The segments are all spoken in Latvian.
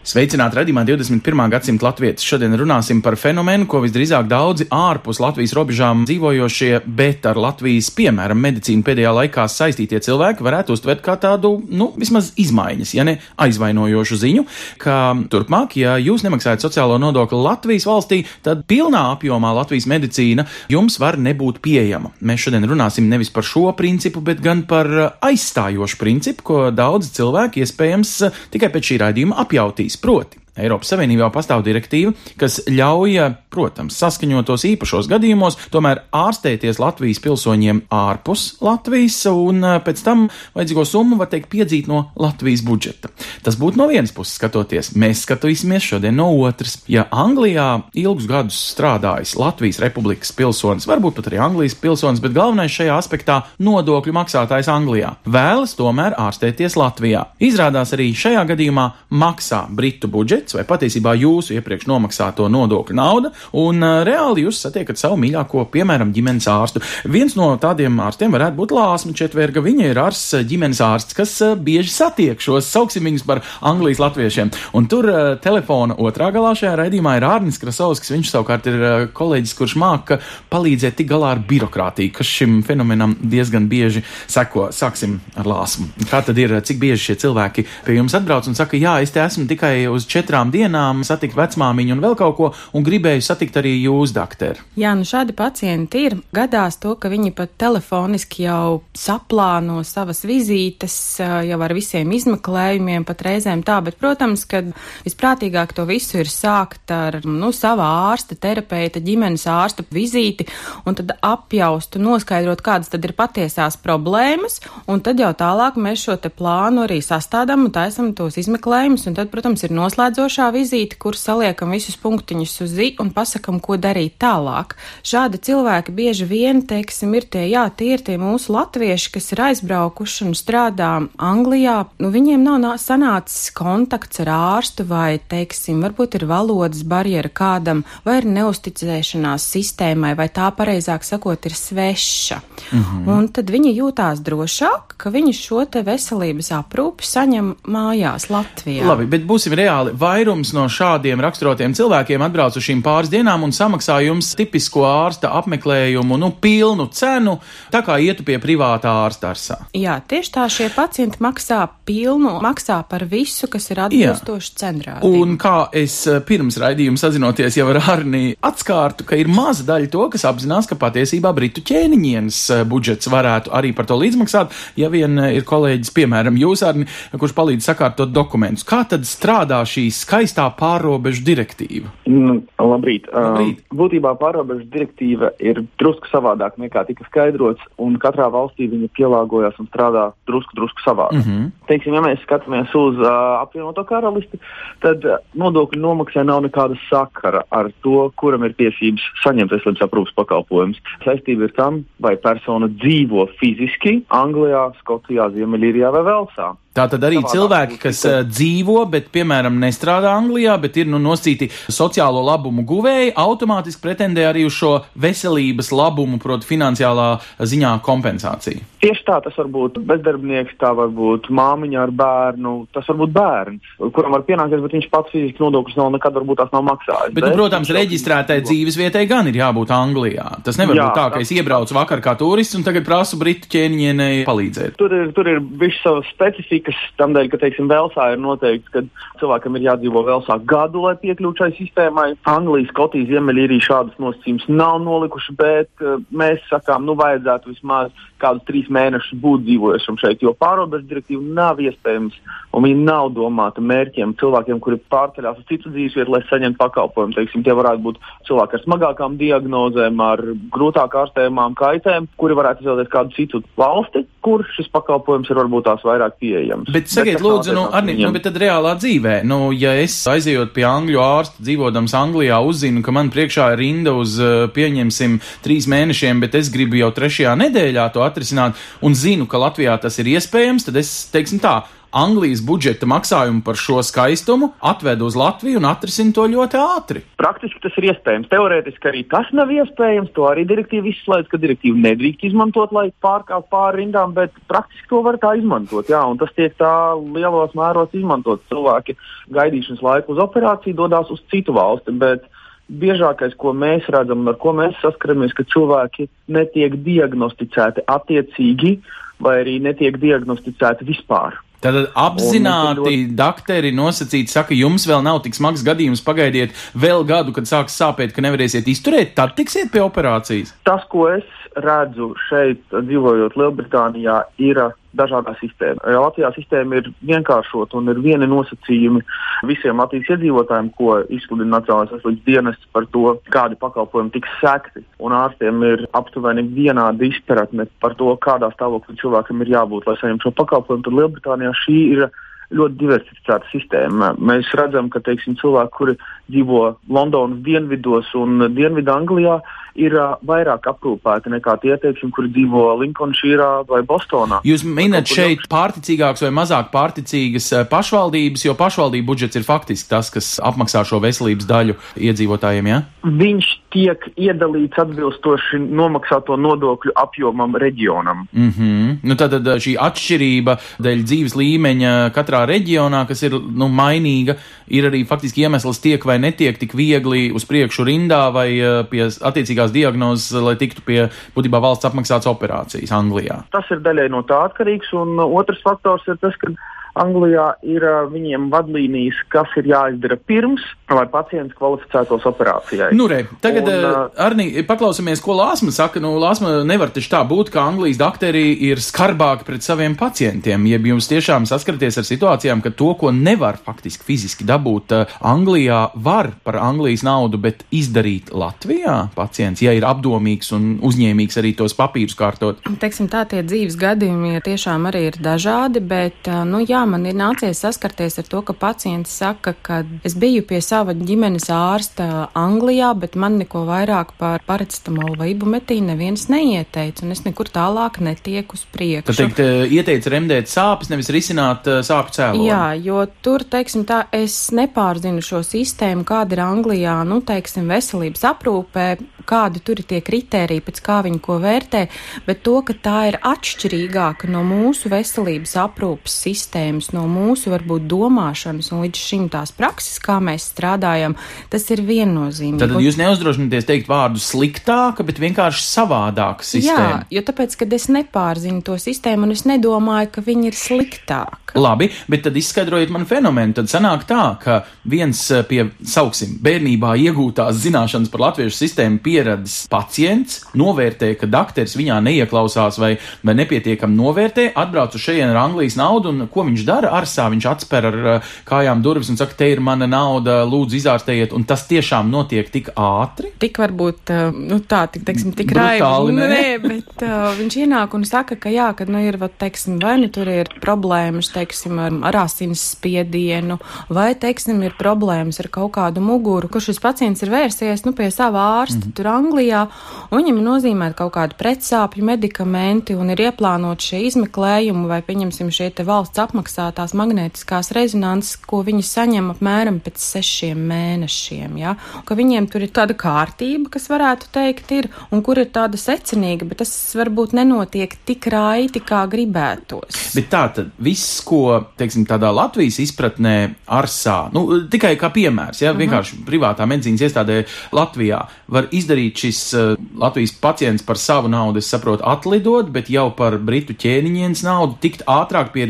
Sveicināti radījumā 21. gadsimta latvieši. Šodien runāsim par fenomenu, ko visdrīzāk daudzi ārpus Latvijas robežām dzīvojošie, bet ar Latvijas, piemēram, medicīnu pēdējā laikā saistītie cilvēki varētu uztvert kā tādu, nu, vismaz izmaiņas, ja ne aizvainojošu ziņu, ka turpmāk, ja jūs nemaksājat sociālo nodokli Latvijas valstī, tad pilnā apjomā Latvijas medicīna jums var nebūt pieejama. Mēs šodien runāsim nevis par šo principu, bet gan par aizstājošu principu, ko daudzi cilvēki iespējams tikai pēc šī raidījuma apjautīs. Proti, Eiropas Savienībā pastāv direktīva, kas ļauj, protams, saskaņotos īpašos gadījumos, tomēr ārstēties Latvijas pilsoņiem ārpus Latvijas, un eh, pēc tam vajadzīgo summu var teikt piedzīt no Latvijas budžeta. Tas būtu no vienas puses skatoties, mēs skatīsimies šodien no otras. Ja Anglijā ilgus gadus strādājis Latvijas Republikas pilsonis, varbūt pat arī Anglijas pilsonis, bet galvenais šajā aspektā - nodokļu maksātājs Anglijā, vēlas tomēr ārstēties Latvijā. Izrādās arī šajā gadījumā maksā Britu budžets vai patiesībā jūsu iepriekš nomaksāto nodokļu nauda, un reāli jūs satiekat savu mīļāko, piemēram, ģimenes ārstu. Viens no tādiem ārstiem varētu būt Lāsma Četverga. Viņa ir ārsts, ģimenes ārsts, kas bieži satiek šos, sauksim viņus par Anglijas latviešiem. Un tur telefona otrā galā šajā raidījumā ir Ārnis Krasovskis. Viņš savukārt ir kolēģis, kurš māca palīdzēt tik galā ar birokrātiju, kas šim fenomenam diezgan bieži seko. Sāksim ar Lāsmu. Kā tad ir, cik bieži šie cilvēki pie jums atbrauc un saka, jā, es te esmu tikai uz četrām dienām, satikt vecmāmiņu un vēl kaut ko, un gribēju satikt arī jūs, doktor. Jā, nu šādi pacienti ir. Gadās to, ka viņi pat telefoniski jau saplāno savas vizītes, jau ar visiem izmeklējumiem, pat reizēm tā, bet, protams, ka visprātīgāk to visu ir sākt ar, nu, savā ārsta, terapeita, ģimenes ārsta vizīti, un tad apjaust un noskaidrot, kādas tad ir patiesās problēmas, un tad jau tālāk mēs šo te plānu arī sastādām un taisam tos izmeklējumus, un tad, protams, ir noslēdzošā vizīte, kur saliekam visus punktiņus uz zi un pasakam, ko darīt tālāk. Šādi cilvēki bieži vien, teiksim, ir tie, jā, tie ir tie mūsu latvieši, kas ir aizbraukuši un strādā Anglijā. Nu, viņiem nav nā- sanācis kontakts ar ārstu vai, teiksim, varbūt ir valodas barjera kādam, vai ir neusticēšanās sistēmai, vai tā pareizāk sakot, ir sveša. Mhm. Un tad viņi jūtās drošāk, ka viņi šo te veselības aprūpi saņem mājās Latvijā. Labi, bet būsim reāli. Vairums no šādiem raksturotiem cilvēkiem atbrauc uz šīm pāris dienām un samaksā jums tipisko ārsta apmeklējumu, nu, pilnu cenu, tā kā ietu pie privātā ārsta arsā. Jā, tieši tā šie pacienti maksā pilnu, maksā par visu, kas ir atbilstoši cenrādījumam. Un kā es eh, pirms raidījuma sazinoties jau ar Arni atskārtu, ka ir maza daļa to, kas apzinās, ka patiesībā Britu ķēniņienes eh, budžets varētu arī par to līdzmaksāt, ja vien eh, ir kolēģis, piemēram, jūs, Arni, kurš palīdz sakārtot dokumentus. Kā tad strādā šī skaistā pārobežu direktīva? Nu, labrīt. Labrīt. Uh, būtībā pārobežu direktīva ir drusku savādāk nekā tika skaidrots, un katrā valstī viņa pielāgojas un strādā drusku, drusku savādāk. Mm -hmm. Teiksim, ja mēs skatāmies uz uh, apvienoto karalisti, tad uh, nodokļu nomaksai nav nekāda sakara ar to, kuram ir tiesības saņemt veselības aprūpas pakalpojumus. Saistība ir tam, vai persona dzīvo fiziski Anglijā, Skotijā, Ziemeļīrijā vai Velsā. Tā tad arī cilvēki, kas ka- uh, dzīvo, bet, piemēram, nestrādā Anglijā, bet ir nu, nosīti sociālo labumu guvēji, automātiski pretendē arī uz šo veselības labumu, proti, finansiālā ziņā kompensāciju. Tieši tā, tas var būt bezdarbnieks, tā var būt māmiņa ar bērnu, tas var būt bērns, kuram var pienākties, bet viņš pats fiziski nodokļus nav nekad varbūt tās nav maksājis. Bet, nu, protams, reģistrētai dzīves vietai gan ir jābūt Anglijā. Tas nevar Jā, būt tā, ka es iebraucu vakar kā turists un tagad prasu Britu ķēniņienei palīdzēt. Tur ir, tur ir bijušas savas specifikas, tam dēļ, ka, teiksim, Velsā ir noteikts, ka cilvēkam ir jādzīvo Velsā gadu, lai piekļūtu šai sistēmai. Anglija, Skotija, Ziemeļīrija šādas nosacījumus nav nolikuši, bet uh, mēs sakām, nu, vajadzētu vismaz kādus trīs mēnešus būt dzīvojušam šeit, jo pārobežu direktīva nav iespējams un viņa nav domāta mērķiem cilvēkiem, kuri pārceļās uz citu dzīvesvietu, lai saņemtu pakalpojumu. Teiksim, tie varētu būt cilvēki ar smagākām diagnozēm, ar grūtāk ārstējumām kaitēm, kuri varētu izvēlēties kādu citu valsti, kur šis pakalpojums ir varbūt tās vairāk pieejams. Bet sakiet, lūdzu, nu, Arni, nu, bet tad reālā dzīvē, nu, ja es aizejot pie angļu ārsta, dzīvodams Anglijā, uzzinu, ka man priekšā ir rinda uz, eh, pieņemsim, trīs mēnešiem, bet es gribu jau trešajā nedēļā to atrisināt un zinu, ka Latvijā tas ir iespējams, tad es, teiksim tā, Anglijas budžeta maksājumu par šo skaistumu atvedu uz Latviju un atrisinu to ļoti ātri. Praktiski tas ir iespējams. Teorētiski arī tas nav iespējams. To arī direktīva izslēdz, ka direktīva nedrīkst izmantot, lai pārkāptu pāri rindām, bet praktiski to var tā izmantot. Jā, un tas tiek tā lielos mēros izmantot. Cilvēki gaidīšanas laiku uz operāciju dodas uz citu valsti. Bet biežākais, ko mēs redzam un ar ko mēs saskaramies, ka cilvēki netiek diagnosticēti attiecīgi vai arī netiek diagnosticēti vispār. Tad apzināti ļoti... dakteri nosacīti saka, jums vēl nav tik smags gadījums, pagaidiet vēl gadu, kad sāks sāpēt, ka nevarēsiet izturēt, tad tiksiet pie operācijas. Tas, ko es redzu šeit, dzīvojot Lielbritānijā, ir dažādā sistēma. Latvijā sistēma ir vienkāršota un ir vieni nosacījumi visiem Latvijas iedzīvotājiem, ko izsludina Nacionālais veselības dienests par to, kādi pakalpojumi tiks sekti. Un ārstiem ir aptuveni vienāda izpratne par to, kādā stāvoklī cilvēkam ir jābūt, lai saņemtu šo pakalpojumu. Tad Lielbritānijā šī ir ļoti diversificēta sistēma. Mēs redzam, ka teiksim, cilvēki, kuri dzīvo Londonas dienvidos un Dienvidu Anglijā, ir uh, vairāk aprūpēti nekā tie, teiksim, kuri dzīvo Linkolnšīrā vai Bostonā. Jūs minat šeit pārticīgākas vai mazāk pārticīgas pašvaldības, jo pašvaldību budžets ir faktiski tas, kas apmaksā šo veselības daļu iedzīvotājiem, ja? Viņš tiek iedalīts atbilstoši nomaksāto nodokļu apjomam reģionam. Mm -hmm. nu, tad šī atšķirība dēļ dzīves līmeņa katrā reģionā, kas ir nu, mainīga, ir arī faktiski iemesls tiek vai netiek tik viegli uz priekšu rindā vai pie attiecīgā vajadzīgās diagnozes, lai tiktu pie būtībā valsts apmaksātas operācijas Anglijā? Tas ir daļai no tā atkarīgs, un otrs faktors ir tas, ka Anglijā ir viņiem vadlīnijas, kas ir jāizdara pirms, lai pacients kvalificētos operācijai. Nu, re, tagad, un, Arni, paklausāmies, ko Lāsma saka. Nu, Lāsma nevar taču tā būt, ka Anglijas doktori ir skarbāki pret saviem pacientiem. Jeb jums tiešām saskaraties ar situācijām, ka to, ko nevar faktiski fiziski dabūt Anglijā, var par Anglijas naudu, bet izdarīt Latvijā pacients, ja ir apdomīgs un uzņēmīgs arī tos papīrus kārtot. Teiksim tā, tie dzīves gadījumi tiešām arī ir dažādi, bet, nu jā, man ir nācies saskarties ar to, ka pacients saka, ka es biju pie sava ģimenes ārsta Anglijā, bet man neko vairāk par paracetamolu vai ibumetīnu neviens neieteica, un es nekur tālāk netieku uz priekšu. Tad teikt, eh, ieteica remdēt sāpes, nevis risināt eh, sāpju cēloni. Jā, jo tur, teiksim tā, es nepārzinu šo sistēmu, kāda ir Anglijā, nu, teiksim, veselības aprūpē, kādi tur ir tie kritēriji, pēc kā viņi ko vērtē, bet to, ka tā ir atšķirīgāka no mūsu veselības aprūpas sistēmas, no mūsu varbūt domāšanas un līdz šim tās prakses, kā mēs strādājam, tas ir viennozīmīgi. Tad jūs neuzdrošināties teikt vārdu sliktāka, bet vienkārši savādāka sistēma. Jā, jo tāpēc, ka es nepārzinu to sistēmu un es nedomāju, ka viņi ir sliktāki. Labi, bet tad izskaidrojiet man fenomenu. Tad sanāk tā, ka viens eh, pie, sauksim, bērnībā iegūtās zināšanas par latviešu sistēmu pieredzes pacients novērtē, ka dakteris viņā neieklausās vai, vai nepietiekam novērtē, atbrauc uz šejienes ar Anglijas naudu un ko viņš dara? Arsā viņš atspēr ar uh, kājām durvis un saka, te ir mana nauda, lūdzu izārstējiet, un tas tiešām notiek tik ātri. Tik varbūt, uh, nu tā, tik, teiksim, tik raivi. Nē, bet uh, viņš ienāk un saka, ka jā, ka, nu ir, vat, teiksim, vai nu tur ir problēmas, teiksim, ar, ar asins spiedienu, vai, teiksim, ir problēmas ar kaut kādu muguru, kur šis pacients ir vērsies, nu, pie sava ārsta. Mm -hmm tur Anglijā, un viņam ir nozīmēta kaut kāda pretsāpju medikamenti un ir ieplānot šie izmeklējumi vai, pieņemsim, šie te valsts apmaksātās magnētiskās rezonances, ko viņi saņem apmēram pēc sešiem mēnešiem, ja? ka viņiem tur ir tāda kārtība, kas varētu teikt ir, un kur ir tāda secinīga, bet tas varbūt nenotiek tik raiti, kā gribētos. Bet tā tad viss, ko, teiksim, tādā Latvijas izpratnē arsā, nu, tikai kā piemērs, ja, mhm. vienkārši privātā medicīnas iestādē Latvijā var izdarīt šis uh, Latvijas pacients par savu naudu, es saprotu, atlidot, bet jau par britu ķēniņienes naudu tikt ātrāk pie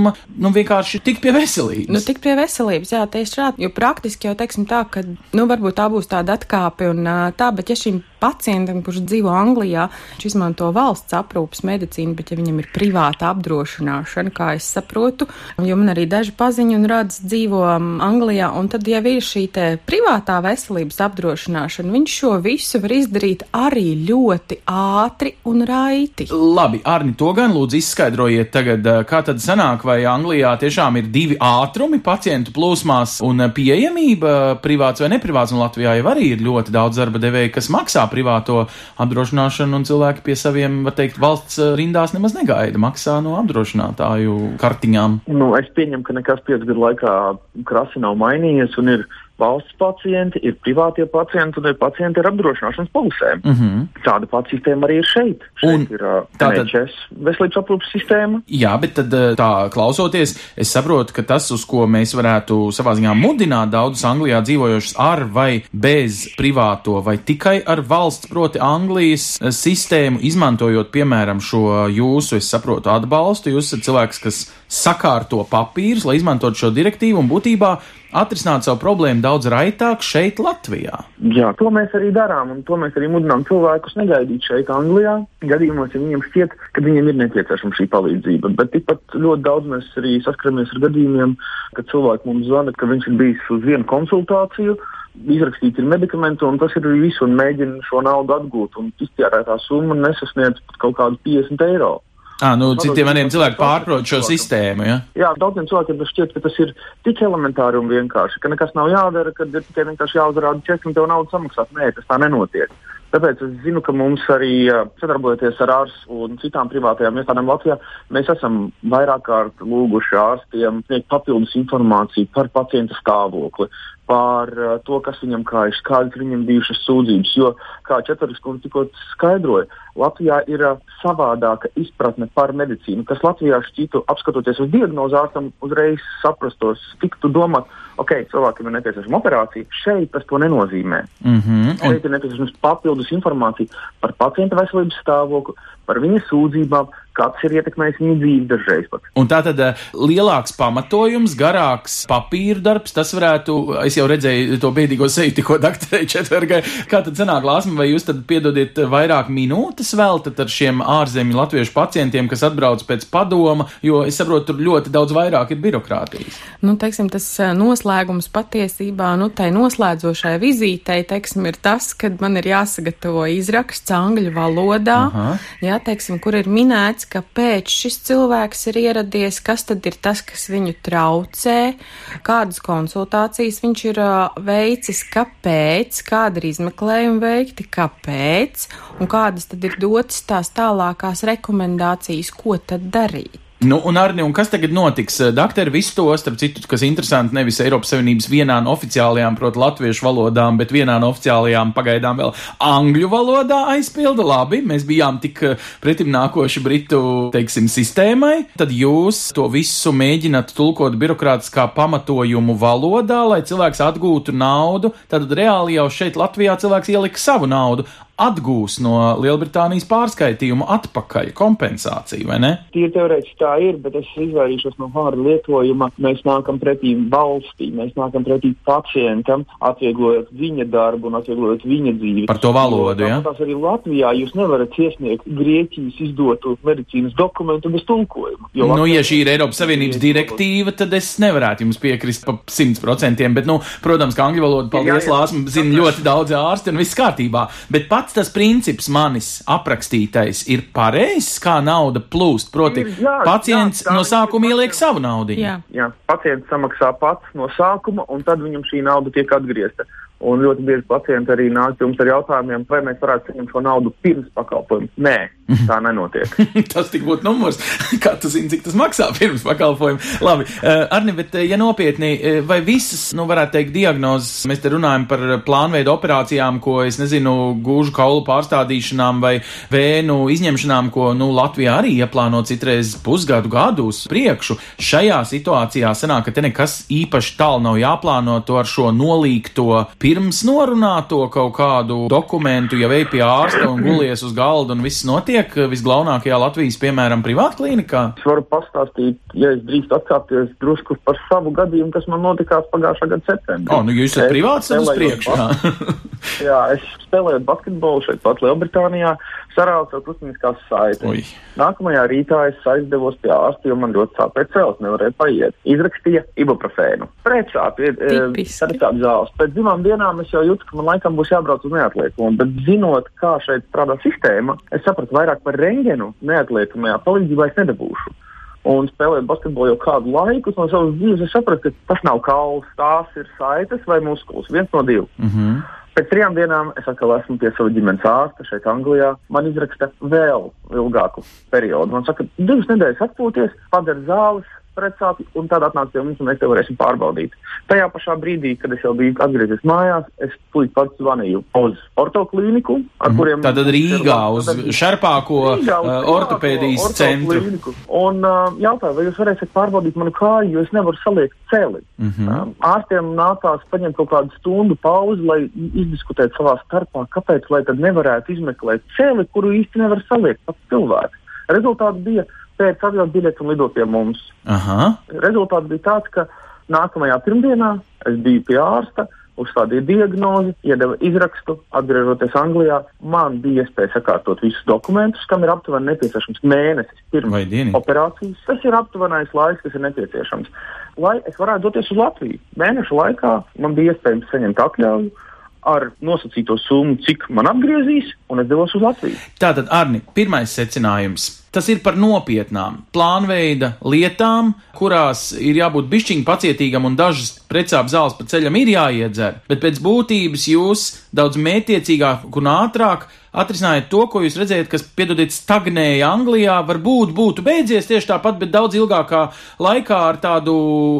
risinājuma, nu vienkārši tikt pie veselības. Nu, tikt pie veselības, jā, tieši tā, jo praktiski jau teiksim tā, ka, nu, varbūt tā būs tāda atkāpe un tā, bet ja šim pacientam, kurš dzīvo Anglijā, viņš izmanto valsts aprūpas medicīnu, bet ja viņam ir privāta apdrošināšana, kā es saprotu, jo man arī daži paziņu un radz dzīvo um, Anglijā, un tad jau ir šī te privātā veselības apdrošināšana, viņš šo visu var izdarīt arī ļoti ātri un raiti. Labi, Arni, to gan lūdzu izskaidrojiet tagad, uh, kā tad sanāk, vai Anglijā tiešām ir divi ātrumi pacientu plūsmās un uh, pieejamība privāts vai neprivāts, un Latvijā jau arī ir ļoti daudz darba devēju, kas maksā privāto apdrošināšanu, un cilvēki pie saviem, var teikt, valsts eh, rindās nemaz negaida, maksā no apdrošinātāju kartiņām. Nu, es pieņemu, ka nekas piecu gadu laikā krasi nav mainījies un ir valsts pacienti, ir privātie pacienti un ir pacienti ar apdrošināšanas polisēm. Mm -hmm. Tāda pati sistēma arī ir šeit. šeit Un ir uh, tātad- NHS veselības aprūpas sistēma. Jā, bet tad eh, tā klausoties, es saprotu, ka tas, uz ko mēs varētu savā ziņā mudināt daudzus Anglijā dzīvojošus ar vai bez privāto vai tikai ar valsts, proti Anglijas eh, sistēmu, izmantojot, piemēram, šo jūsu, es saprotu, atbalstu. Jūs esat cilvēks, kas sakārto papīrus, lai izmantotu šo direktīvu un būtībā atrisināt savu problēmu daudz raitāk šeit, Latvijā. Jā, to mēs arī darām, un to mēs arī mudinām cilvēkus negaidīt šeit, Anglijā. Gadījumos, ja viņiem šķiet, ka viņiem ir nepieciešama šī palīdzība. Bet tikpat ļoti daudz mēs arī saskaramies ar gadījumiem, kad cilvēki mums zvana, ka viņš ir bijis uz vienu konsultāciju. Izrakstīts ir medikamenti, un tas ir viss, un mēģina šo naudu atgūt. Iztērētā summa nesasniedz pat kaut kādu 50 eiro. À, nu, citiem maniem cilvēkiem pārprot šo sistēmu, ja? Jā, daudziem cilvēkiem tas šķiet, ka tas ir tik elementāri un vienkārši, ka nekas nav jādara, ka ir tikai vienkārši jāuzrāda čeks un tev naudu samaksāt. Nē, tas tā nenotiek. Tāpēc es zinu, ka mums arī sadarbojoties ar ārstu un citām privātajām iestādēm Latvijā, mēs esam vairāk kārt lūguši ārstiem sniegt papildus informāciju par pacienta stāvokli, par ā, to, kas viņam kājas, kādas viņam bijušas sūdzības. Jo, kā Četveris kundze tikko skaidroja, Latvijā ir ā, savādāka izpratne par medicīnu, kas Latvijā šķītu, apskatoties uz diagnozi ārstam, uzreiz saprastos, tiktu domāt, ok, cilvēkam ir nepieciešama operācija. Šeit tas to nenozīmē. Mm -hmm. Šeit ir nepieciešams papildus informācija par pacienta veselības stāvokli, par viņa sūdzībām, kāds ir ietekmējis viņa dzīvi dažreiz pat. un tā tad eh, lielāks pamatojums, garāks papīra darbs, tas varētu, es jau redzēju to bēdīgo seju tikko dakterei četvergai, kā tad sanāk lāsma, vai jūs tad piedodiet vairāk minūtes veltat ar šiem ārzemju latviešu pacientiem, kas atbrauc pēc padoma, jo es saprotu, tur ļoti daudz vairāk ir birokrātijas. Nu, teiksim, tas eh, noslēgums patiesībā, nu, tai noslēdzošai vizītei, teiksim, ir tas, kad man ir jāsagatavo izraksts angļu valodā, Aha. jā, teiksim, kur ir minēts, kāpēc šis cilvēks ir ieradies, kas tad ir tas, kas viņu traucē, kādas konsultācijas viņš ir veicis, kāpēc, kāda ir izmeklējuma veikti, kāpēc, un kādas tad ir dotas tās tālākās rekomendācijas, ko tad darīt. Nu, un Arni, un kas tagad notiks? Daktori visu to, starp citu, kas interesanti, nevis Eiropas Savienības vienā no oficiālajām, proti, latviešu valodām, bet vienā no oficiālajām pagaidām vēl angļu valodā aizpilda. Labi, mēs bijām tik eh, pretim nākoši Britu, teiksim, sistēmai. Tad jūs to visu mēģināt tulkot birokrātiskā pamatojumu valodā, lai cilvēks atgūtu naudu. Tad reāli jau šeit Latvijā cilvēks ielika savu naudu. Atgūs no Lielbritānijas pārskaitījuma atpakaļ kompensāciju, vai ne? Tīri teorētiski tā ir, bet es izvairīšos no vārdu lietojuma. Mēs nākam pretī valstī, mēs nākam pretī pacientam, atvieglojot viņa darbu un atvieglojot viņa dzīvi. Par to valodu, ja? Tas arī Latvijā jūs nevarat iesniegt Grieķijas izdotu medicīnas dokumentu bez tulkojuma. Nu, Latvijā- ja šī ir Eiropas Savienības direktīva, tad es nevarētu jums piekrist pa 100%, bet, nu, protams, ka angļu valodu, paldies, Jā, jā. Lāsma, zina ļoti daudz ārsti un viss kārtībā. Bet pats tas princips manis aprakstītais ir pareizs, kā nauda plūst. Proti, Ir, jā, pacients jā, no sākuma ieliek savu naudu. Jā. Jā, pacients samaksā pats no sākuma, un tad viņam šī nauda tiek atgriezta. Un ļoti bieži pacienti arī nāk pie mums ar jautājumiem, vai mēs varētu saņemt šo naudu pirms pakalpojuma. Nē, tā nenotiek. tas tik būtu numurs. Kā tu zini, cik tas maksā pirms pakalpojuma? Labi, uh, Arni, bet uh, ja nopietni, uh, vai visas, nu, varētu teikt, diagnozes, mēs te runājam par plānveidu operācijām, ko, es nezinu, gūžu kaulu pārstādīšanām vai vēnu izņemšanām, ko, nu, Latvijā arī ieplāno citreiz pusgadu gadu uz priekšu. Šajā situācijā sanāk, ka te nekas īpaši tālu nav jāplāno to ar šo nolīgto pirms norunāto kaut kādu dokumentu, ja vei pie ārsta un gulies uz galda un viss notiek visglaunākajā Latvijas, piemēram, privātklinikā. Es varu pastāstīt, ja es drīkst atkāpties drusku par savu gadījumu, kas man notikās pagājušā gada septembrī. O, nu jūs esat Es privāts, tad uz priekšu. jā. Jā, es spēlēju basketbolu šeit pat Lielbritānijā, sarāvu savu kustiniskās saites. Nākamajā rītā es aizdevos pie ārsta, jo man ļoti sāpēja cels, nevarēja paiet. Izrakstīja ibuprofēnu. Pretsāpi ir Tipiski. tādas zāles. Pēc divām dienām es jau jūtu, ka man laikam būs jābrauc uz neatliekumu, bet zinot, kā šeit strādā sistēma, es sapratu vairāk par rengenu neatliekamajā palīdzībā es nedabūšu. Un spēlējot basketbolu jau kādu laiku, no savas dzīves es sapratu, ka tas nav kauls, tās ir saites vai muskulis. Viens no diviem. Mm -hmm. Pēc trijām dienām es atkal esmu pie sava ģimenes ārsta šeit, Anglijā. Man izraksta vēl ilgāku periodu. Man saka, divas nedēļas atpūties, padara zāles, precāti, un tad atnāc pie mums, un mēs te varēsim pārbaudīt. Tajā pašā brīdī, kad es jau biju atgriezies mājās, es tūlīt pats zvanīju uz ortoklīniku, ar kuriem. Tātad Rīgā uz šarpāko Rīgā, uz uh, ortopēdijas centru. Un uh, jautāju, vai jūs varēsiet pārbaudīt manu kāju, jo es nevaru saliekt celi. Mm -hmm. Um, ārstiem nācās paņemt kaut kādu stundu pauzi, lai izdiskutētu savā starpā, kāpēc lai tad nevarētu izmeklēt celi, kuru īsti nevar saliekt pats cilvēks. Rezultāts bija pēc atļaut biļeti un lidot pie mums. Aha. Rezultāts bija tāds, ka nākamajā pirmdienā es biju pie ārsta, uzstādīja diagnozi, iedeva izrakstu, atgriežoties Anglijā. Man bija iespēja sakārtot visus dokumentus, kam ir aptuveni nepieciešams mēnesis pirms operācijas. Tas ir aptuvenais laiks, kas ir nepieciešams. Lai es varētu doties uz Latviju, mēnešu laikā man bija iespējams saņemt atļauju ar nosacīto summu, cik man apgriezīs, un es devos uz Latviju. Tātad, Arni, pirmais secinājums. Tas ir par nopietnām plānveida lietām, kurās ir jābūt bišķiņi pacietīgam un dažas precāp zāles pa ceļam ir jāiedzer, bet pēc būtības jūs daudz mētiecīgāk un ātrāk atrisinājāt to, ko jūs redzējat, kas, piedodiet, stagnēja Anglijā, varbūt būtu beidzies tieši tāpat, bet daudz ilgākā laikā ar tādu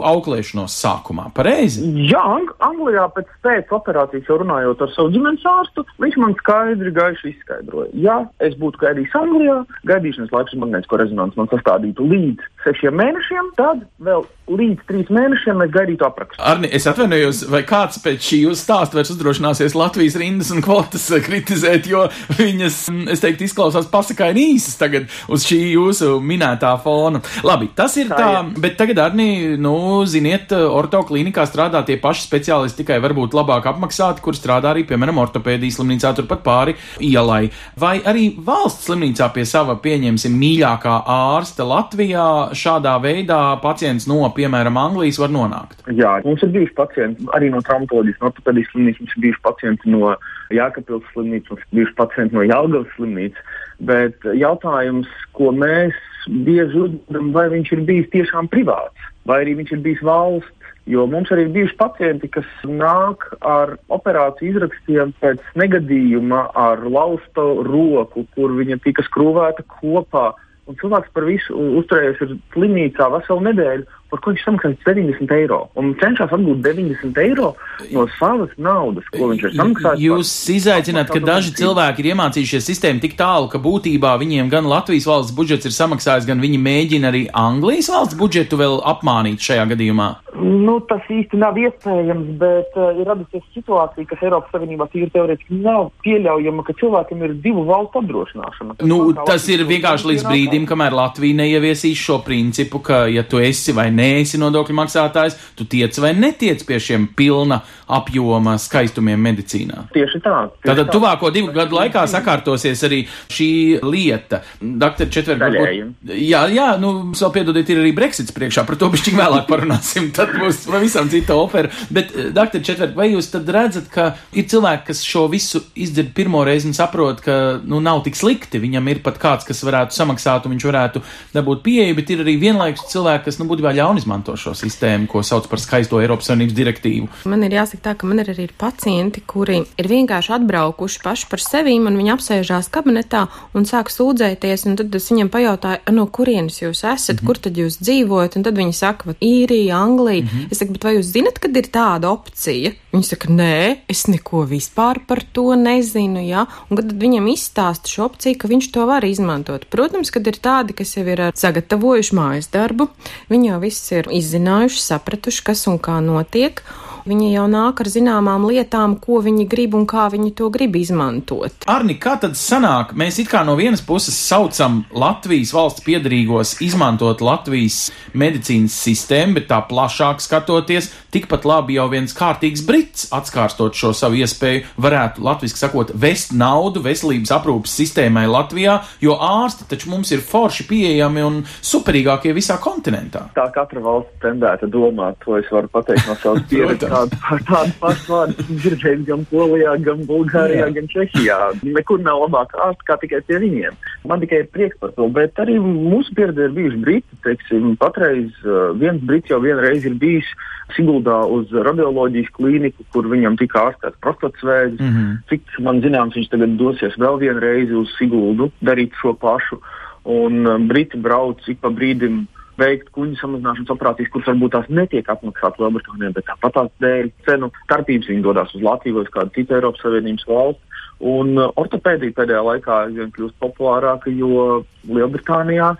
auklēšanos sākumā. Pareizi? Jā, Ang Anglijā pēc pēc operācijas jau runājot ar savu ģimenes ārstu, viņš man skaidri gaiši izskaidroja. Ja es būtu gaidījis Anglijā, gaidīšanas laiks magnētisko rezonanci man sastādītu līdz sešiem mēnešiem, tad vēl līdz trīs mēnešiem mēs gaidītu aprakstu. Arni, es atvainojos, vai kāds pēc šī jūsu stāsta vairs uzdrošināsies Latvijas rindas un kvotas kritizēt, jo viņas, mm, es teiktu, izklausās pasakaini īsas tagad uz šī jūsu minētā fona. Labi, tas ir Tā tā, bet tagad, Arni, nu, ziniet, orto klīnikā strādā tie paši speciālisti, tikai varbūt labāk apmaksāti, kur strādā arī, piemēram, ortopēdijas slimnīcā turpat pāri ielai. Vai arī valsts slimnīcā pie sava, pieņemsim, mīļākā ārsta Latvijā šādā veidā pacients no, piemēram, Anglijas var nonākt? Jā, mums ir bijuši pacienti arī no traumatoloģijas, no ortopēdijas slimnīcas, mums ir bijuši pacienti no Jākapils slimnīcas, mums ir bijuši pacienti no Jālgavas slimnīcas, bet jautājums, ko mēs bieži uzdodam, vai viņš ir bijis tiešām privāts, vai arī viņš ir bijis valsts. Jo mums arī ir bijuši pacienti, kas nāk ar operāciju izrakstiem pēc negadījuma ar lausta roku, kur viņa tika skrūvēta kopā. Un cilvēks par visu uzturējies slimnīcā veselu nedēļu, par ko viņš samaksāja 90 eiro. Un cenšas atgūt 90 eiro no savas naudas, ko viņš ir samaksājis. Jūs izaicināt, ka daži cilvēki ir iemācījušies sistēmu tik tālu, ka būtībā viņiem gan Latvijas valsts budžets ir samaksājis, gan viņi mēģina arī Anglijas valsts budžetu vēl apmānīt šajā gadījumā. Nu, tas īsti nav iespējams, bet uh, ir radusies situācija, kas Eiropas Savienībā tīri teorētiski nav pieļaujama, ka cilvēkam ir divu valstu apdrošināšana. Tas Nu, tas ir vienkārši līdz brīdim, kamēr Latvija neieviesīs šo principu, ka, ja tu esi vai neesi nodokļu maksātājs, tu tiec vai netiec pie šiem pilna apjoma skaistumiem medicīnā. Tieši tā. tieši Tātad tā. tuvāko divu gadu laikā sakārtosies arī šī lieta. Doktor Četverk, Daļēji. jā, jā, nu, vēl piedodiet, ir arī Brexits priekšā, par to bišķiņ vēlāk parunāsim, tad būs pavisam cita opera. Bet, doktor Četverk, vai jūs tad redzat, ka ir cilvēki, kas šo visu izdzird pirmo reizi un saprot, ka, nu, nav tik slikti, viņam ir pat kāds, kas varētu samaksāt un viņš varētu dabūt pieeju, bet ir arī vienlaikus cilvēki, kas, nu, būtībā ļaun izmanto šo sistēmu, ko sauc par skaisto Eiropas Savienības direktīvu. Man ir jāsaka tā, ka man ir arī pacienti, kuri ir vienkārši atbraukuši paši par sevi, un viņi apsēžās kabinetā un sāk sūdzēties, un tad es viņiem pajautāju, no kurienes jūs esat, mm -hmm. kur tad jūs dzīvojat, un tad viņi saka, īrija, Anglija. Mm -hmm. Es saku, bet vai jūs zinat, kad ir tāda opcija? Viņi saka, nē, es neko vispār par to nezinu, jā, un tad viņam izstāsta šo opciju, ka viņš to var izmantot. Protams, kad ir tādi, kas jau ir sagatavojuši mājas darbu, viņi jau viss ir izzinājuši, sapratuši, kas un kā notiek. Viņi jau nāk ar zināmām lietām, ko viņi grib un kā viņi to grib izmantot. Arni, kā tad sanāk? Mēs it kā no vienas puses saucam Latvijas valsts piedarīgos izmantot Latvijas medicīnas sistēmu, bet tā plašāk skatoties, tikpat labi jau viens kārtīgs brits, atskārstot šo savu iespēju, varētu latviski sakot, vest naudu veselības aprūpas sistēmai Latvijā, jo ārsti taču mums ir forši pieejami un superīgākie visā kontinentā. Tā katra valsts tendēta domāt, to es varu pateikt no savas pieredzes. Tādu, tādu pašu vārdu dzirdējis gan Polijā, gan Bulgārijā, Jā. gan Čehijā. Nekur nav labāk ārsti kā tikai pie viņiem. Man tikai prieks par to, bet arī mūsu pieredze ir bijuši briti. Teiksim, patreiz uh, viens brits jau vienreiz ir bijis Siguldā uz radioloģijas klīniku, kur viņam tika ārstēts prostatas vēzis. Mm -hmm. Cik man zināms, viņš tagad dosies vēl vienu reizi uz Siguldu darīt šo pašu. Un um, Briti brauc ik pa brīdim veikt kuģu samazināšanas operācijas, kuras varbūt tās netiek apmaksātas Lielbritānijā, bet tāpat tās dēļ cenu starpības viņi dodas uz Latviju vai uz kādu citu Eiropas Savienības valsti. Un uh, ortopēdija pēdējā laikā aizvien kļūst populārāka, jo Lielbritānijā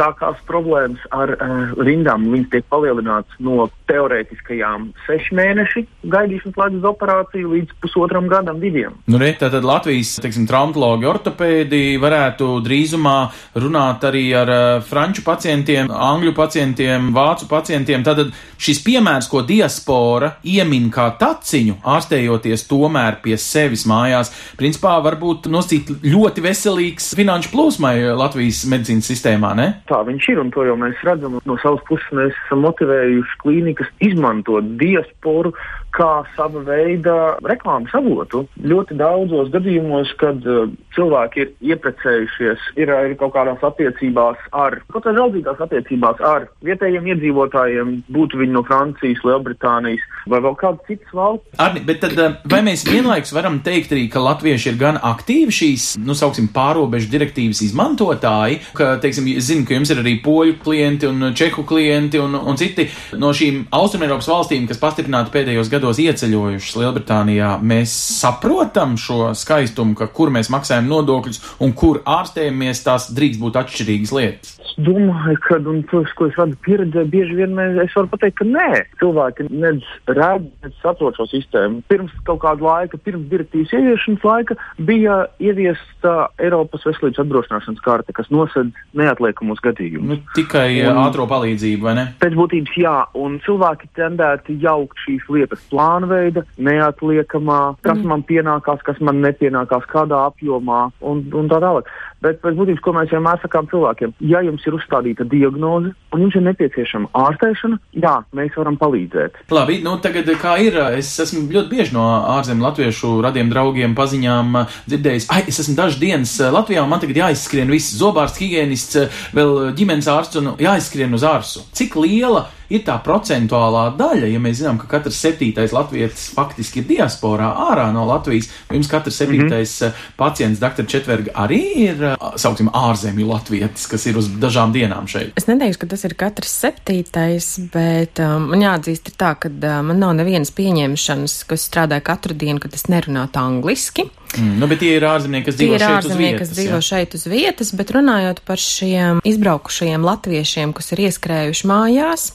sākās problēmas ar uh, rindām. Viņas tiek palielinātas no teorētiskajām sešu mēnešu gaidīšanas laiku uz operāciju līdz pusotram gadam, diviem. Nu, re, tātad Latvijas, traumatologi, ortopēdi varētu drīzumā runāt arī ar uh, franču pacientiem, angļu pacientiem, vācu pacientiem. Tātad šis piemērs, ko diaspora iemin kā taciņu, ārstējoties tomēr pie sevis mājās, principā varbūt nosīt ļoti veselīgs finanšu plūsmai Latvijas medicīnas sistēmā, ne? Tā viņš ir, un to jau mēs redzam. No savas puses mēs esam motivējuši klīnikas izmantot diasporu kā sava veida reklāmas avotu. Ļoti daudzos gadījumos, kad uh, cilvēki ir ieprecējušies, ir, ir kaut kādās attiecībās ar, kaut kādās draudzīgās attiecībās ar vietējiem iedzīvotājiem, būtu viņi no Francijas, Lielbritānijas vai vēl kādas citas valsts. Arni, bet tad eh, vai mēs vienlaikus varam teikt arī, ka latvieši ir gan aktīvi šīs, nu, sauksim, pārobežu direktīvas izmantotāji, ka, teiksim, zinu, ka jums ir arī poļu klienti un čehu klienti un, un citi no šīm Austrumēropas valstīm, kas pastiprināti pēdējos gados ieceļojušas Lielbritānijā. Mēs saprotam šo skaistumu, ka kur mēs maksājam nodokļus un kur ārstējamies, tās drīkst būt atšķirīgas lietas. Es domāju, ka, un tas, ko es redzu pieredzē, bieži vien es varu pateikt, ka nē. Cilvēki nedz redz, nedz saprot šo sistēmu. Pirms kaut kāda laika, pirms direktīvas ieviešanas laika, bija ieviesta Eiropas veselības apdrošināšanas karte, kas nosedz neatliekamus gadījumus. Nu, tikai un, ātro palīdzību, vai ne? Pēc būtības jā, un cilvēki tendēti jaukt šīs lietas plānveida, neatliekamā, kas mm. man pienākās, kas man nepienākās, kādā apjomā un, un tā tālāk. Bet pēc būtības, ko mēs vienmēr sakām cilvēkiem, ja jums ir uzstādīta diagnoze un jums ir nepieciešama ārstēšana, jā, mēs varam palīdzēt. Labi, nu tagad kā ir, es esmu ļoti bieži no ārzemju latviešu radiem draugiem paziņām uh, dzirdējis, ai, es esmu dažas dienas Latvijā un man tagad jāizskrien viss zobārsts, higienists, vēl ģimenes ārsts un jāizskrien uz ārstu. Cik liela ir tā procentuālā daļa, ja mēs zinām, ka katrs septītais latvietis faktiski ir diasporā ārā no Latvijas, jums katrs septītais mm -hmm. pacients, doktor Četverga, arī ir, sauksim, ārzemju latvietis, kas ir uz dažām dienām šeit. Es neteikšu, ka tas ir katrs septītais, bet um, man jāatzīst ir tā, ka uh, man nav nevienas pieņemšanas, kas strādāja katru dienu, kad es nerunātu angliski. Mm, nu, bet tie ir ārzemnieki, kas dzīvo šeit uz ārzemnieki, vietas. kas dzīvo jā. šeit uz vietas, bet runājot par šiem izbraukušajiem latviešiem, kas ir ieskrējuši mājās,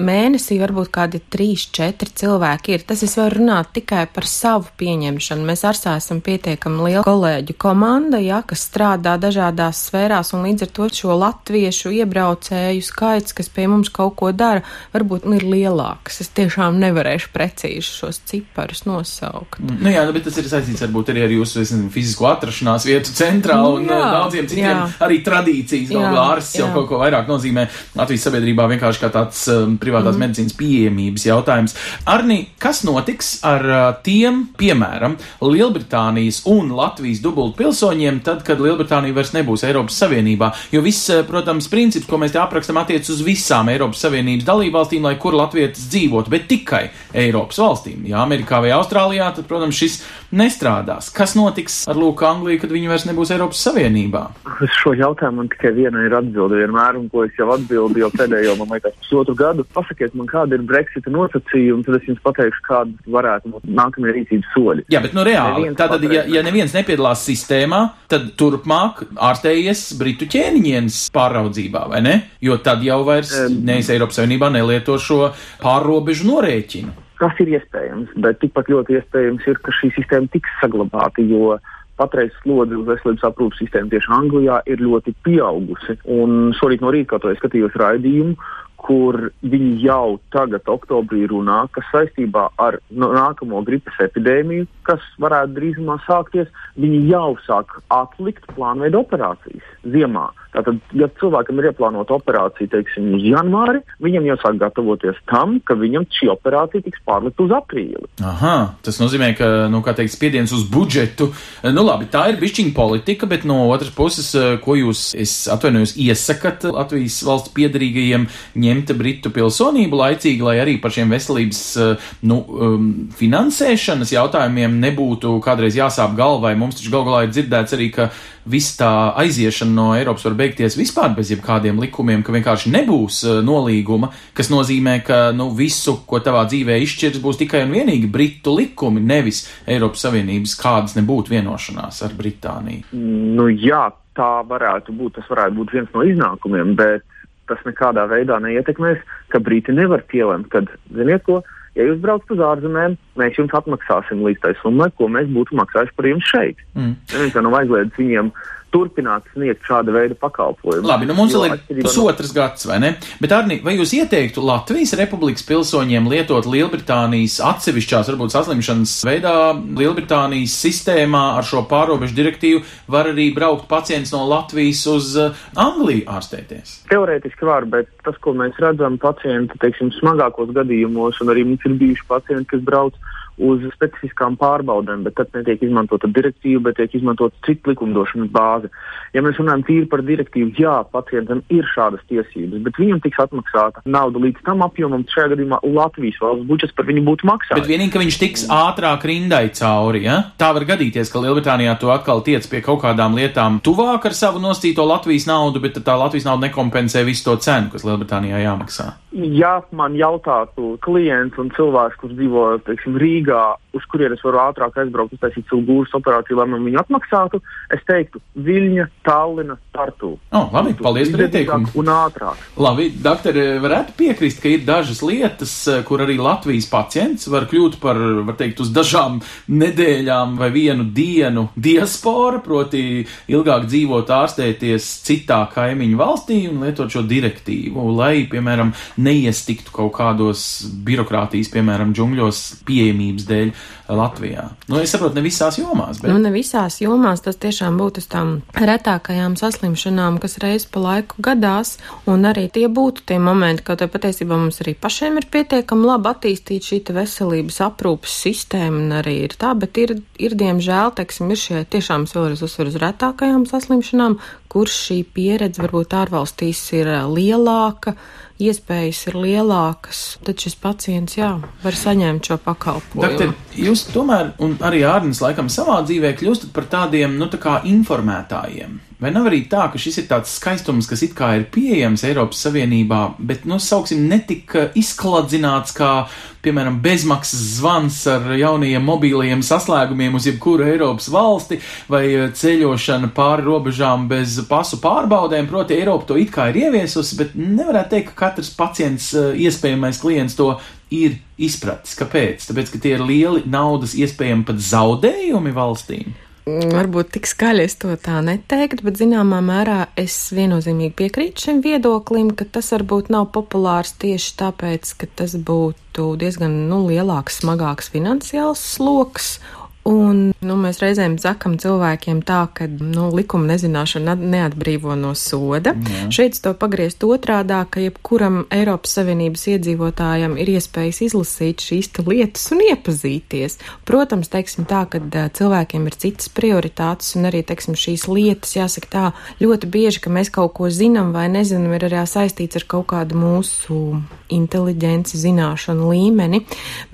mēnesī varbūt kādi trīs, četri cilvēki ir. Tas es varu runāt tikai par savu pieņemšanu. Mēs ar sā esam pietiekami liela kolēģu komanda, ja, kas strādā dažādās sfērās, un līdz ar to šo latviešu iebraucēju skaits, kas pie mums kaut ko dara, varbūt ir lielāks. Es tiešām nevarēšu precīzi šos ciparus nosaukt. Nu, jā, nu, bet tas ir saistīts varbūt arī ar jūsu es nezinu, fizisko atrašanās vietu centrā un jā, jā, daudziem citiem jā. arī tradīcijas. Galu galā ārsts jau kaut ko vairāk nozīmē Latvijas sabiedrībā vienkārši kā tāds um, privātās mm. medicīnas pieejamības jautājums. Arni, kas notiks ar uh, tiem, piemēram, Lielbritānijas un Latvijas dubult pilsoņiem, tad, kad Lielbritānija vairs nebūs Eiropas Savienībā? Jo viss, uh, protams, princips, ko mēs te aprakstam, attiec uz visām Eiropas Savienības dalībvalstīm, lai kur latvietis dzīvotu, bet tikai Eiropas valstīm. Ja Amerikā vai Austrālijā, tad, protams, šis nestrādās. Kas notiks ar Lūku Angliju, kad viņi vairs nebūs Eiropas Savienībā? Uz šo jautājumu man tikai viena ir atbilde vienmēr, un ko es jau atbildu jau pēdējo, man liekas, pusotru gadu. Pasakiet man, kāda ir Brexita nosacījuma, tad es jums pateikšu, kāda varētu būt nākamie rīcības soļi. Jā, bet nu reāli. Neviens Tātad, ja, ja neviens nepiedalās sistēmā, tad turpmāk ārstējies Britu ķēniņienes pāraudzībā, vai ne? Jo tad jau vairs Em. nevis Eiropas Savienībā nelieto šo pārrobežu norēķinu. Tas ir iespējams, bet tikpat ļoti iespējams ir, ka šī sistēma tiks saglabāta, jo patreiz slodze uz veselības aprūpas sistēmu tieši Anglijā ir ļoti pieaugusi. Un šorīt no rīta, kad es skatījos raidījumu, kur viņi jau tagad, oktobrī, runā, ka saistībā ar nākamo gripas epidēmiju, kas varētu drīzumā sākties, viņi jau sāk atlikt plānveidu operācijas ziemā. Tātad, ja cilvēkam ir ieplānota operācija, teiksim, uz janvāri, viņam jau sāk gatavoties tam, ka viņam šī operācija tiks pārlikta uz aprīli. Aha, tas nozīmē, ka, nu, kā teikt, spiediens uz budžetu, nu, labi, tā ir bišķiņa politika, bet no otras puses, ko jūs, es atvainojos, iesakat Latvijas valsts piedarīgajiem ņemt Britu pilsonību laicīgi, lai arī par šiem veselības, nu, um, finansēšanas jautājumiem nebūtu kādreiz jāsāp galvai. Mums taču gal galā ir dzirdēts arī, ka viss tā aiziešana no Eiropas var beigties vispār bez jebkādiem likumiem, ka vienkārši nebūs uh, nolīguma, kas nozīmē, ka nu, visu, ko tavā dzīvē izšķirs, būs tikai un vienīgi Britu likumi, nevis Eiropas Savienības kādas nebūtu vienošanās ar Britāniju. Nu, jā, tā varētu būt, tas varētu būt viens no iznākumiem, bet tas nekādā veidā neietekmēs, ka Briti nevar pielemt, kad, ziniet ko, ja jūs braucat uz ārzemēm, mēs jums atmaksāsim līdz tai summai, ko mēs būtu maksājuši par jums šeit. Mm. Neviens jau nav aizliedzis viņiem turpināt sniegt šāda veida pakalpojumu. Labi, nu mums vēl ir pusotras no... gads, vai ne? Bet, Arni, vai jūs ieteiktu Latvijas Republikas pilsoņiem lietot Lielbritānijas atsevišķās, varbūt saslimšanas veidā, Lielbritānijas sistēmā ar šo pārobežu direktīvu var arī braukt pacients no Latvijas uz uh, Angliju ārstēties? Teorētiski var, bet tas, ko mēs redzam pacienti, teiksim, smagākos gadījumos, un arī mums ir bijuši pacienti, kas brauc uz specifiskām pārbaudēm, bet tad netiek izmantota direktīva, bet tiek izmantota cita likumdošanas bāze. Ja mēs runājam tīri par direktīvu, jā, pacientam ir šādas tiesības, bet viņam tiks atmaksāta nauda līdz tam apjomam, šajā gadījumā Latvijas valsts budžets par viņu būtu maksājis. Bet vienīgi, ka viņš tiks ātrāk rindai cauri, ja? Tā var gadīties, ka Lielbritānijā to atkal tiec pie kaut kādām lietām tuvāk ar savu nostīto Latvijas naudu, bet tā Latvijas nauda nekompensē visu to cenu, kas Lielbritānijā jāmaksā. Ja man jautātu klients un cilvēks, kurš dzīvo, teiksim, Rīgā, uz kurienes varu ātrāk aizbraukt, uztaisīt savu gūžas operāciju, lai man viņu atmaksātu, es teiktu Viļņa, Tallina, Tartu. Oh, labi, paldies par ieteikumu. Un ātrāk. Labi, doktori, varētu piekrist, ka ir dažas lietas, kur arī Latvijas pacients var kļūt par, var teikt, uz dažām nedēļām vai vienu dienu diaspora, proti ilgāk dzīvot ārstēties citā kaimiņu valstī un lietot šo direktīvu, lai, piemēram, neiestiktu kaut kādos birokrātijas, piemēram, džungļos pieejamības dēļ Latvijā. Nu, es saprotu, ne visās jomās. Bet... Nu, ne visās jomās tas tiešām būtu uz tām retākajām saslimšanām, kas reiz pa laiku gadās, un arī tie būtu tie momenti, kaut arī patiesībā mums arī pašiem ir pietiekami labi attīstīta šī veselības aprūpas sistēma, un arī ir tā, bet ir, ir diemžēl, teiksim, ir šie tiešām vēlreiz uzsver uz retākajām saslimšanām, kur šī pieredze varbūt ārvalstīs ir lielāka, iespējas ir lielākas, tad šis pacients, jā, var saņemt šo pakalpojumu. Doktor, jūs tomēr, un arī Ārnis laikam savā dzīvē kļūstat par tādiem, nu, tā informētājiem. Vai nav arī tā, ka šis ir tāds skaistums, kas it kā ir pieejams Eiropas Savienībā, bet, nu, sauksim, netika izkladzināts kā, piemēram, bezmaksas zvans ar jaunajiem mobīlajiem saslēgumiem uz jebkuru Eiropas valsti vai ceļošana pāri robežām bez pasu pārbaudēm. Proti, Eiropa to it kā ir ieviesusi, bet nevarētu teikt, ka katrs pacients, iespējamais klients to ir izpratis. Kāpēc? Tāpēc, ka tie ir lieli naudas iespējami pat zaudējumi valstīm. Mm, varbūt tik skaļi es to tā neteiktu, bet zināmā mērā es viennozīmīgi piekrītu šim viedoklim, ka tas varbūt nav populārs tieši tāpēc, ka tas būtu diezgan nu, lielāks, smagāks finansiāls sloks Un, nu, mēs reizēm sakam cilvēkiem tā, ka nu, likuma nezināšana neatbrīvo no soda. Jā. Šeit to pagriezt otrādā, ka jebkuram Eiropas Savienības iedzīvotājam ir iespējas izlasīt šīs lietas un iepazīties. Protams, teiksim tā, ka cilvēkiem ir citas prioritātes un arī, teiksim, šīs lietas, jāsaka tā, ļoti bieži, ka mēs kaut ko zinām vai nezinām, ir arī saistīts ar kaut kādu mūsu inteliģenci, zināšanu līmeni.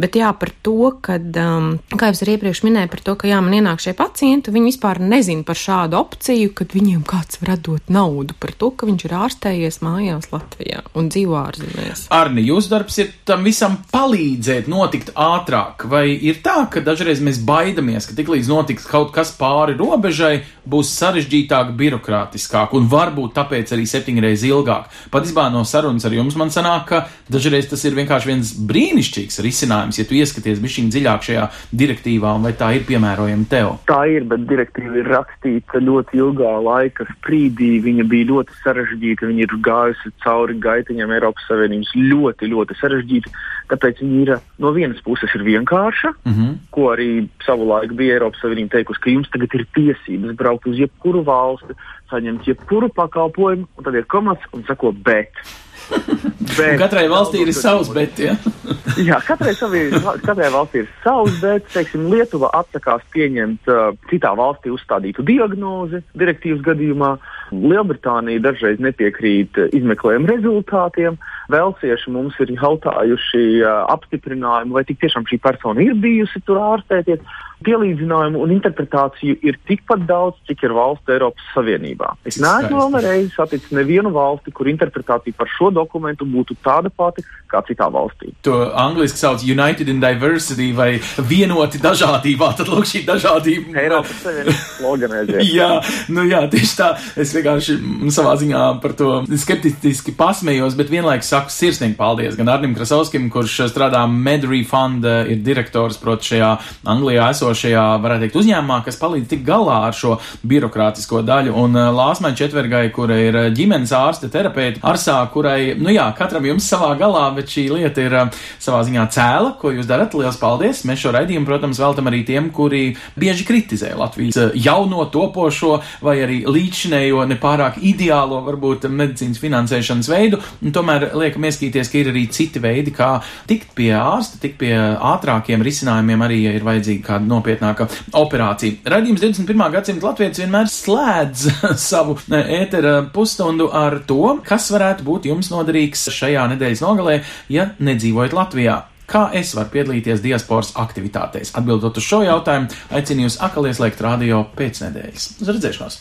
Bet jā, par to, ka, um, kā jau es arī iepriekš minēju, minēja par to, ka jā, man ienāk šie pacienti, viņi vispār nezina par šādu opciju, kad viņiem kāds var dot naudu par to, ka viņš ir ārstējies mājās Latvijā un dzīvo ārzemēs. Arni, jūsu darbs ir tam visam palīdzēt notikt ātrāk, vai ir tā, ka dažreiz mēs baidamies, ka tiklīdz notiks kaut kas pāri robežai, būs sarežģītāk, birokrātiskāk un varbūt tāpēc arī septiņreiz ilgāk. Patiesībā no sarunas ar jums man sanāk, ka dažreiz tas ir vienkārši viens brīnišķīgs risinājums, ja tu ieskaties bišķiņ dziļāk šajā direktīvā, un vai tā ir piemērojama tev? Tā ir, bet direktīva ir rakstīta ļoti ilgā laika sprīdī. Viņa bija ļoti sarežģīta, viņa ir gājusi cauri gaitiņam Eiropas Savienības ļoti, ļoti sarežģīti. Tāpēc viņa ir no vienas puses ir vienkārša, mm -hmm. ko arī savulaik bija Eiropas Savienība teikusi, ka jums tagad ir tiesības braukt uz jebkuru valsti, saņemt jebkuru pakalpojumu, un tad ir komats un sako bet. bet katrai valstī ir savs bet, ja? Jā, katrai, savī, katrai valstī ir savs bet. Teiksim, Lietuva atsakās pieņemt uh, citā valstī uzstādītu diagnozi direktīvas gadījumā. Lielbritānija dažreiz nepiekrīt uh, izmeklējuma rezultātiem. Velsieši mums ir jautājuši uh, apstiprinājumu, vai tik tiešām šī persona ir bijusi tur ārstēties pielīdzinājumu un interpretāciju ir tikpat daudz, cik ir valsts Eiropas Savienībā. Es neesmu vēl reizi saticis nevienu valsti, kur interpretācija par šo dokumentu būtu tāda pati kā citā valstī. To angliski sauc United in Diversity vai vienoti dažādībā. Tad lūk šī dažādība. Eiropas Savienības sloganēzie. jā, nu jā, tieši tā. Es vienkārši savā ziņā par to skeptiski pasmējos, bet vienlaikus saku sirsnīgi paldies gan Arnim Krasovskim, kurš strādā Medrī Fund, ir direktors, proti, šajā Anglijā esošajā, varētu teikt, uzņēmumā, kas palīdz tik galā ar šo birokrātisko daļu. Un uh, Lāsmai Četvergai, kura ir uh, ģimenes ārste, terapeita, arsā, kurai, nu jā, katram jums savā galā, bet šī lieta ir savā ziņā cēla, ko jūs darat. Lielas paldies! Mēs šo raidījumu, protams, veltam arī tiem, kuri bieži kritizē Latvijas jauno topošo vai arī līdzšinējo nepārāk ideālo, varbūt, medicīnas finansēšanas veidu. Tomēr liekam ieskīties, ka ir arī citi veidi, kā tikt pie ārsta, tikt pie ātrākiem risinājumiem, arī, ja ir vajadzīga kāda nopietnāka operācija. Radījums 21. gadsimta latvijas vienmēr slēdz savu ētera pusstundu ar to, kas varētu būt jums noderīgs šajā nedēļas nogalē, ja nedzīvojat Latvijā. Kā es varu piedalīties diasporas aktivitātēs? Atbildot uz šo jautājumu, aicinu jūs atkal ieslēgt radio pēc nedēļas. Uz redzēšanos!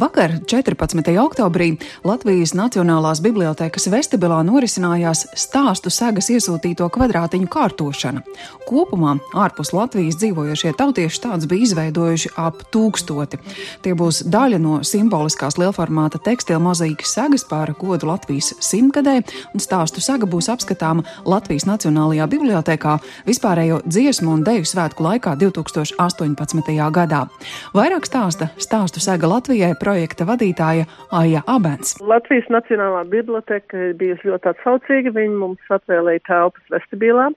Vakar, 14. oktobrī, Latvijas Nacionālās bibliotekas vestibilā norisinājās stāstu segas iesūtīto kvadrātiņu kārtošana. Kopumā ārpus Latvijas dzīvojošie tautieši tāds bija izveidojuši ap tūkstoti. Tie būs daļa no simboliskās lielformāta tekstila mozaīkas segas par godu Latvijas simtgadē, un stāstu sega būs apskatāma Latvijas Nacionālajā bibliotekā vispārējo dziesmu un deju svētku laikā 2018. gadā. Vairāk stāsta stāstu sega Latvijai projekta vadītāja Aija Abens. Latvijas Nacionālā biblioteka ir bijusi ļoti atsaucīga. Viņi mums atvēlēja telpas vestibilā,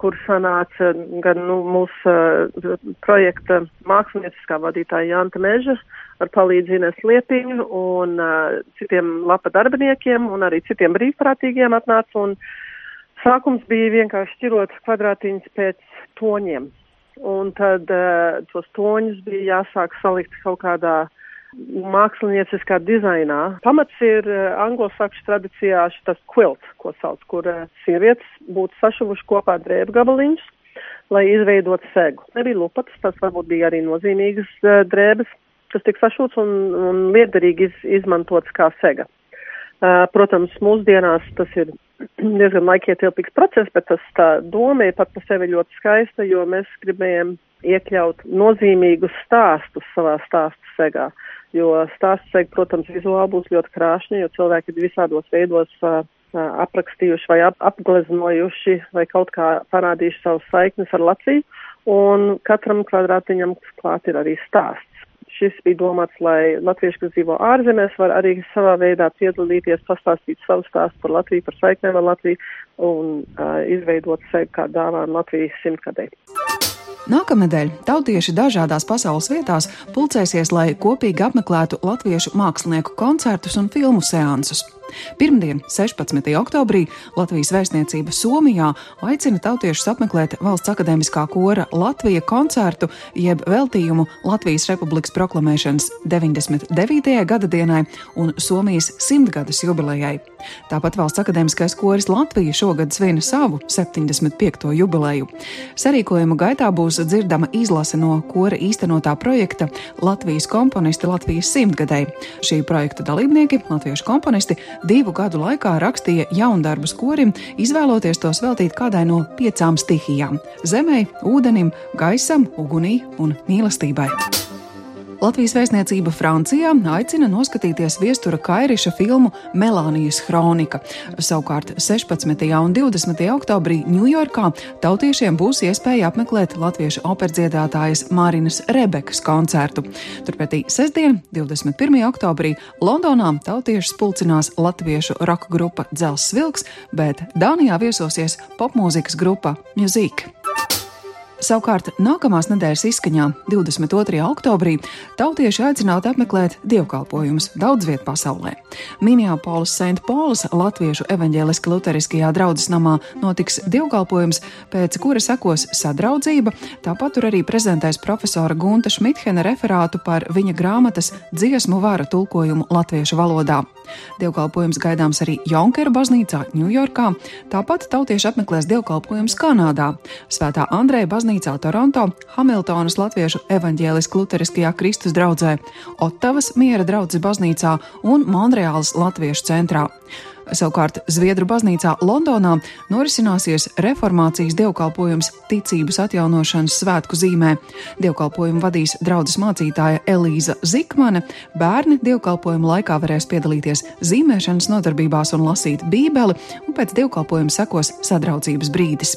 kur sanāca gan nu, mūsu uh, projekta mākslinieckā vadītāja Janta Meža ar palīdzību Ines Liepiņu un uh, citiem lapa darbiniekiem un arī citiem brīvprātīgiem atnāca. Un sākums bija vienkārši šķirot kvadrātiņus pēc toņiem. Un tad uh, tos toņus bija jāsāk salikt kaut kādā mākslinieckā dizainā. Pamats ir uh, anglosakšu tradīcijā šis quilt, ko sauc, kur uh, sievietes būtu sašuvuši kopā drēbu gabaliņus, lai izveidotu segu. Nebija lupatas, tas varbūt bija arī nozīmīgas uh, drēbes, kas tika sašūts un, un liederīgi iz, izmantots kā sega. Protams, mūsdienās tas ir diezgan laikietilpīgs process, bet tas tā doma ir pat par sevi ļoti skaista, jo mēs gribējām iekļaut nozīmīgus stāstus savā stāstu segā. Uh, jo stāsts, protams, vizuāli būs ļoti krāšņi, jo cilvēki ir visādos veidos uh, aprakstījuši vai ap, apgleznojuši vai kaut kā parādījuši savus saiknes ar Latviju, un katram kvadrātiņam klāt ir arī stāsts. Šis bija domāts, lai latvieši, kas dzīvo ārzemēs, var arī savā veidā piedalīties, pastāstīt savu stāstu par Latviju, par saiknēm ar Latviju un uh, izveidot sevi kā dāvānu Latvijas simtgadēji. Nākamnedēļ tautieši dažādās pasaules vietās pulcēsies, lai kopīgi apmeklētu latviešu mākslinieku koncertus un filmu seansus. Pirmdien, 16. oktobrī, Latvijas vēstniecība Somijā aicina tautiešus apmeklēt Valsts akadēmiskā kora Latvija koncertu jeb veltījumu Latvijas Republikas proklamēšanas 99. gada dienai un Somijas simtgades jubilejai. Tāpat Valsts akadēmiskais koris Latvija šogad svin savu 75. jubileju. Sarīkojuma gaitā būs dzirdama izlase no kora īstenotā projekta Latvijas komponisti Latvijas simtgadēji. Šī projekta dalībnieki, latviešu komponisti, divu gadu laikā rakstīja jaundarbus korim, izvēloties tos veltīt kādai no piecām stihijām - zemei, ūdenim, gaisam, ugunī un mīlestībai. Latvijas vēstniecība Francijā aicina noskatīties viestura Kairiša filmu Melānijas Hronika. Savukārt 16. un 20. oktobrī Ņujorkā tautiešiem būs iespēja apmeklēt latviešu operdziedātājas Mārinas Rebekas koncertu. Turpretī sestdien, 21. oktobrī, Londonā tautiešus pulcinās latviešu roka grupa Dzels Vilks, bet Dānijā viesosies popmūzikas grupa Music. Savukārt nākamās nedēļas izskaņā, 22. oktobrī, tautieši aicināti apmeklēt dievkalpojumus daudz vietā pasaulē. Minneapolis St. Pauls Latviešu evaņģēliski luteriskajā draudzes namā notiks dievkalpojums, pēc kura sekos sadraudzība, tāpat tur arī prezentēs profesora Gunta Šmithena referātu par viņa grāmatas dziesmu vara tulkojumu latviešu valodā. Dievkalpojums gaidāms arī Jonkera baznīcā Ņujorkā, tāpat tautieši apmeklēs dievkalpojumus Kanādā, Svētā Andreja baznīcā Toronto, Hamiltonas Latviešu evaņģēliskā luteriskajā Kristus draudzē, Ottavas miera draudzes baznīcā un Monreālas Latviešu centrā. Savukārt Zviedru baznīcā Londonā norisināsies reformācijas dievkalpojums ticības atjaunošanas svētku zīmē. Dievkalpojumu vadīs draudzes mācītāja Elīza Zikmane. Bērni dievkalpojumu laikā varēs piedalīties zīmēšanas nodarbībās un lasīt bībeli, un pēc dievkalpojuma sekos sadraudzības brīdis.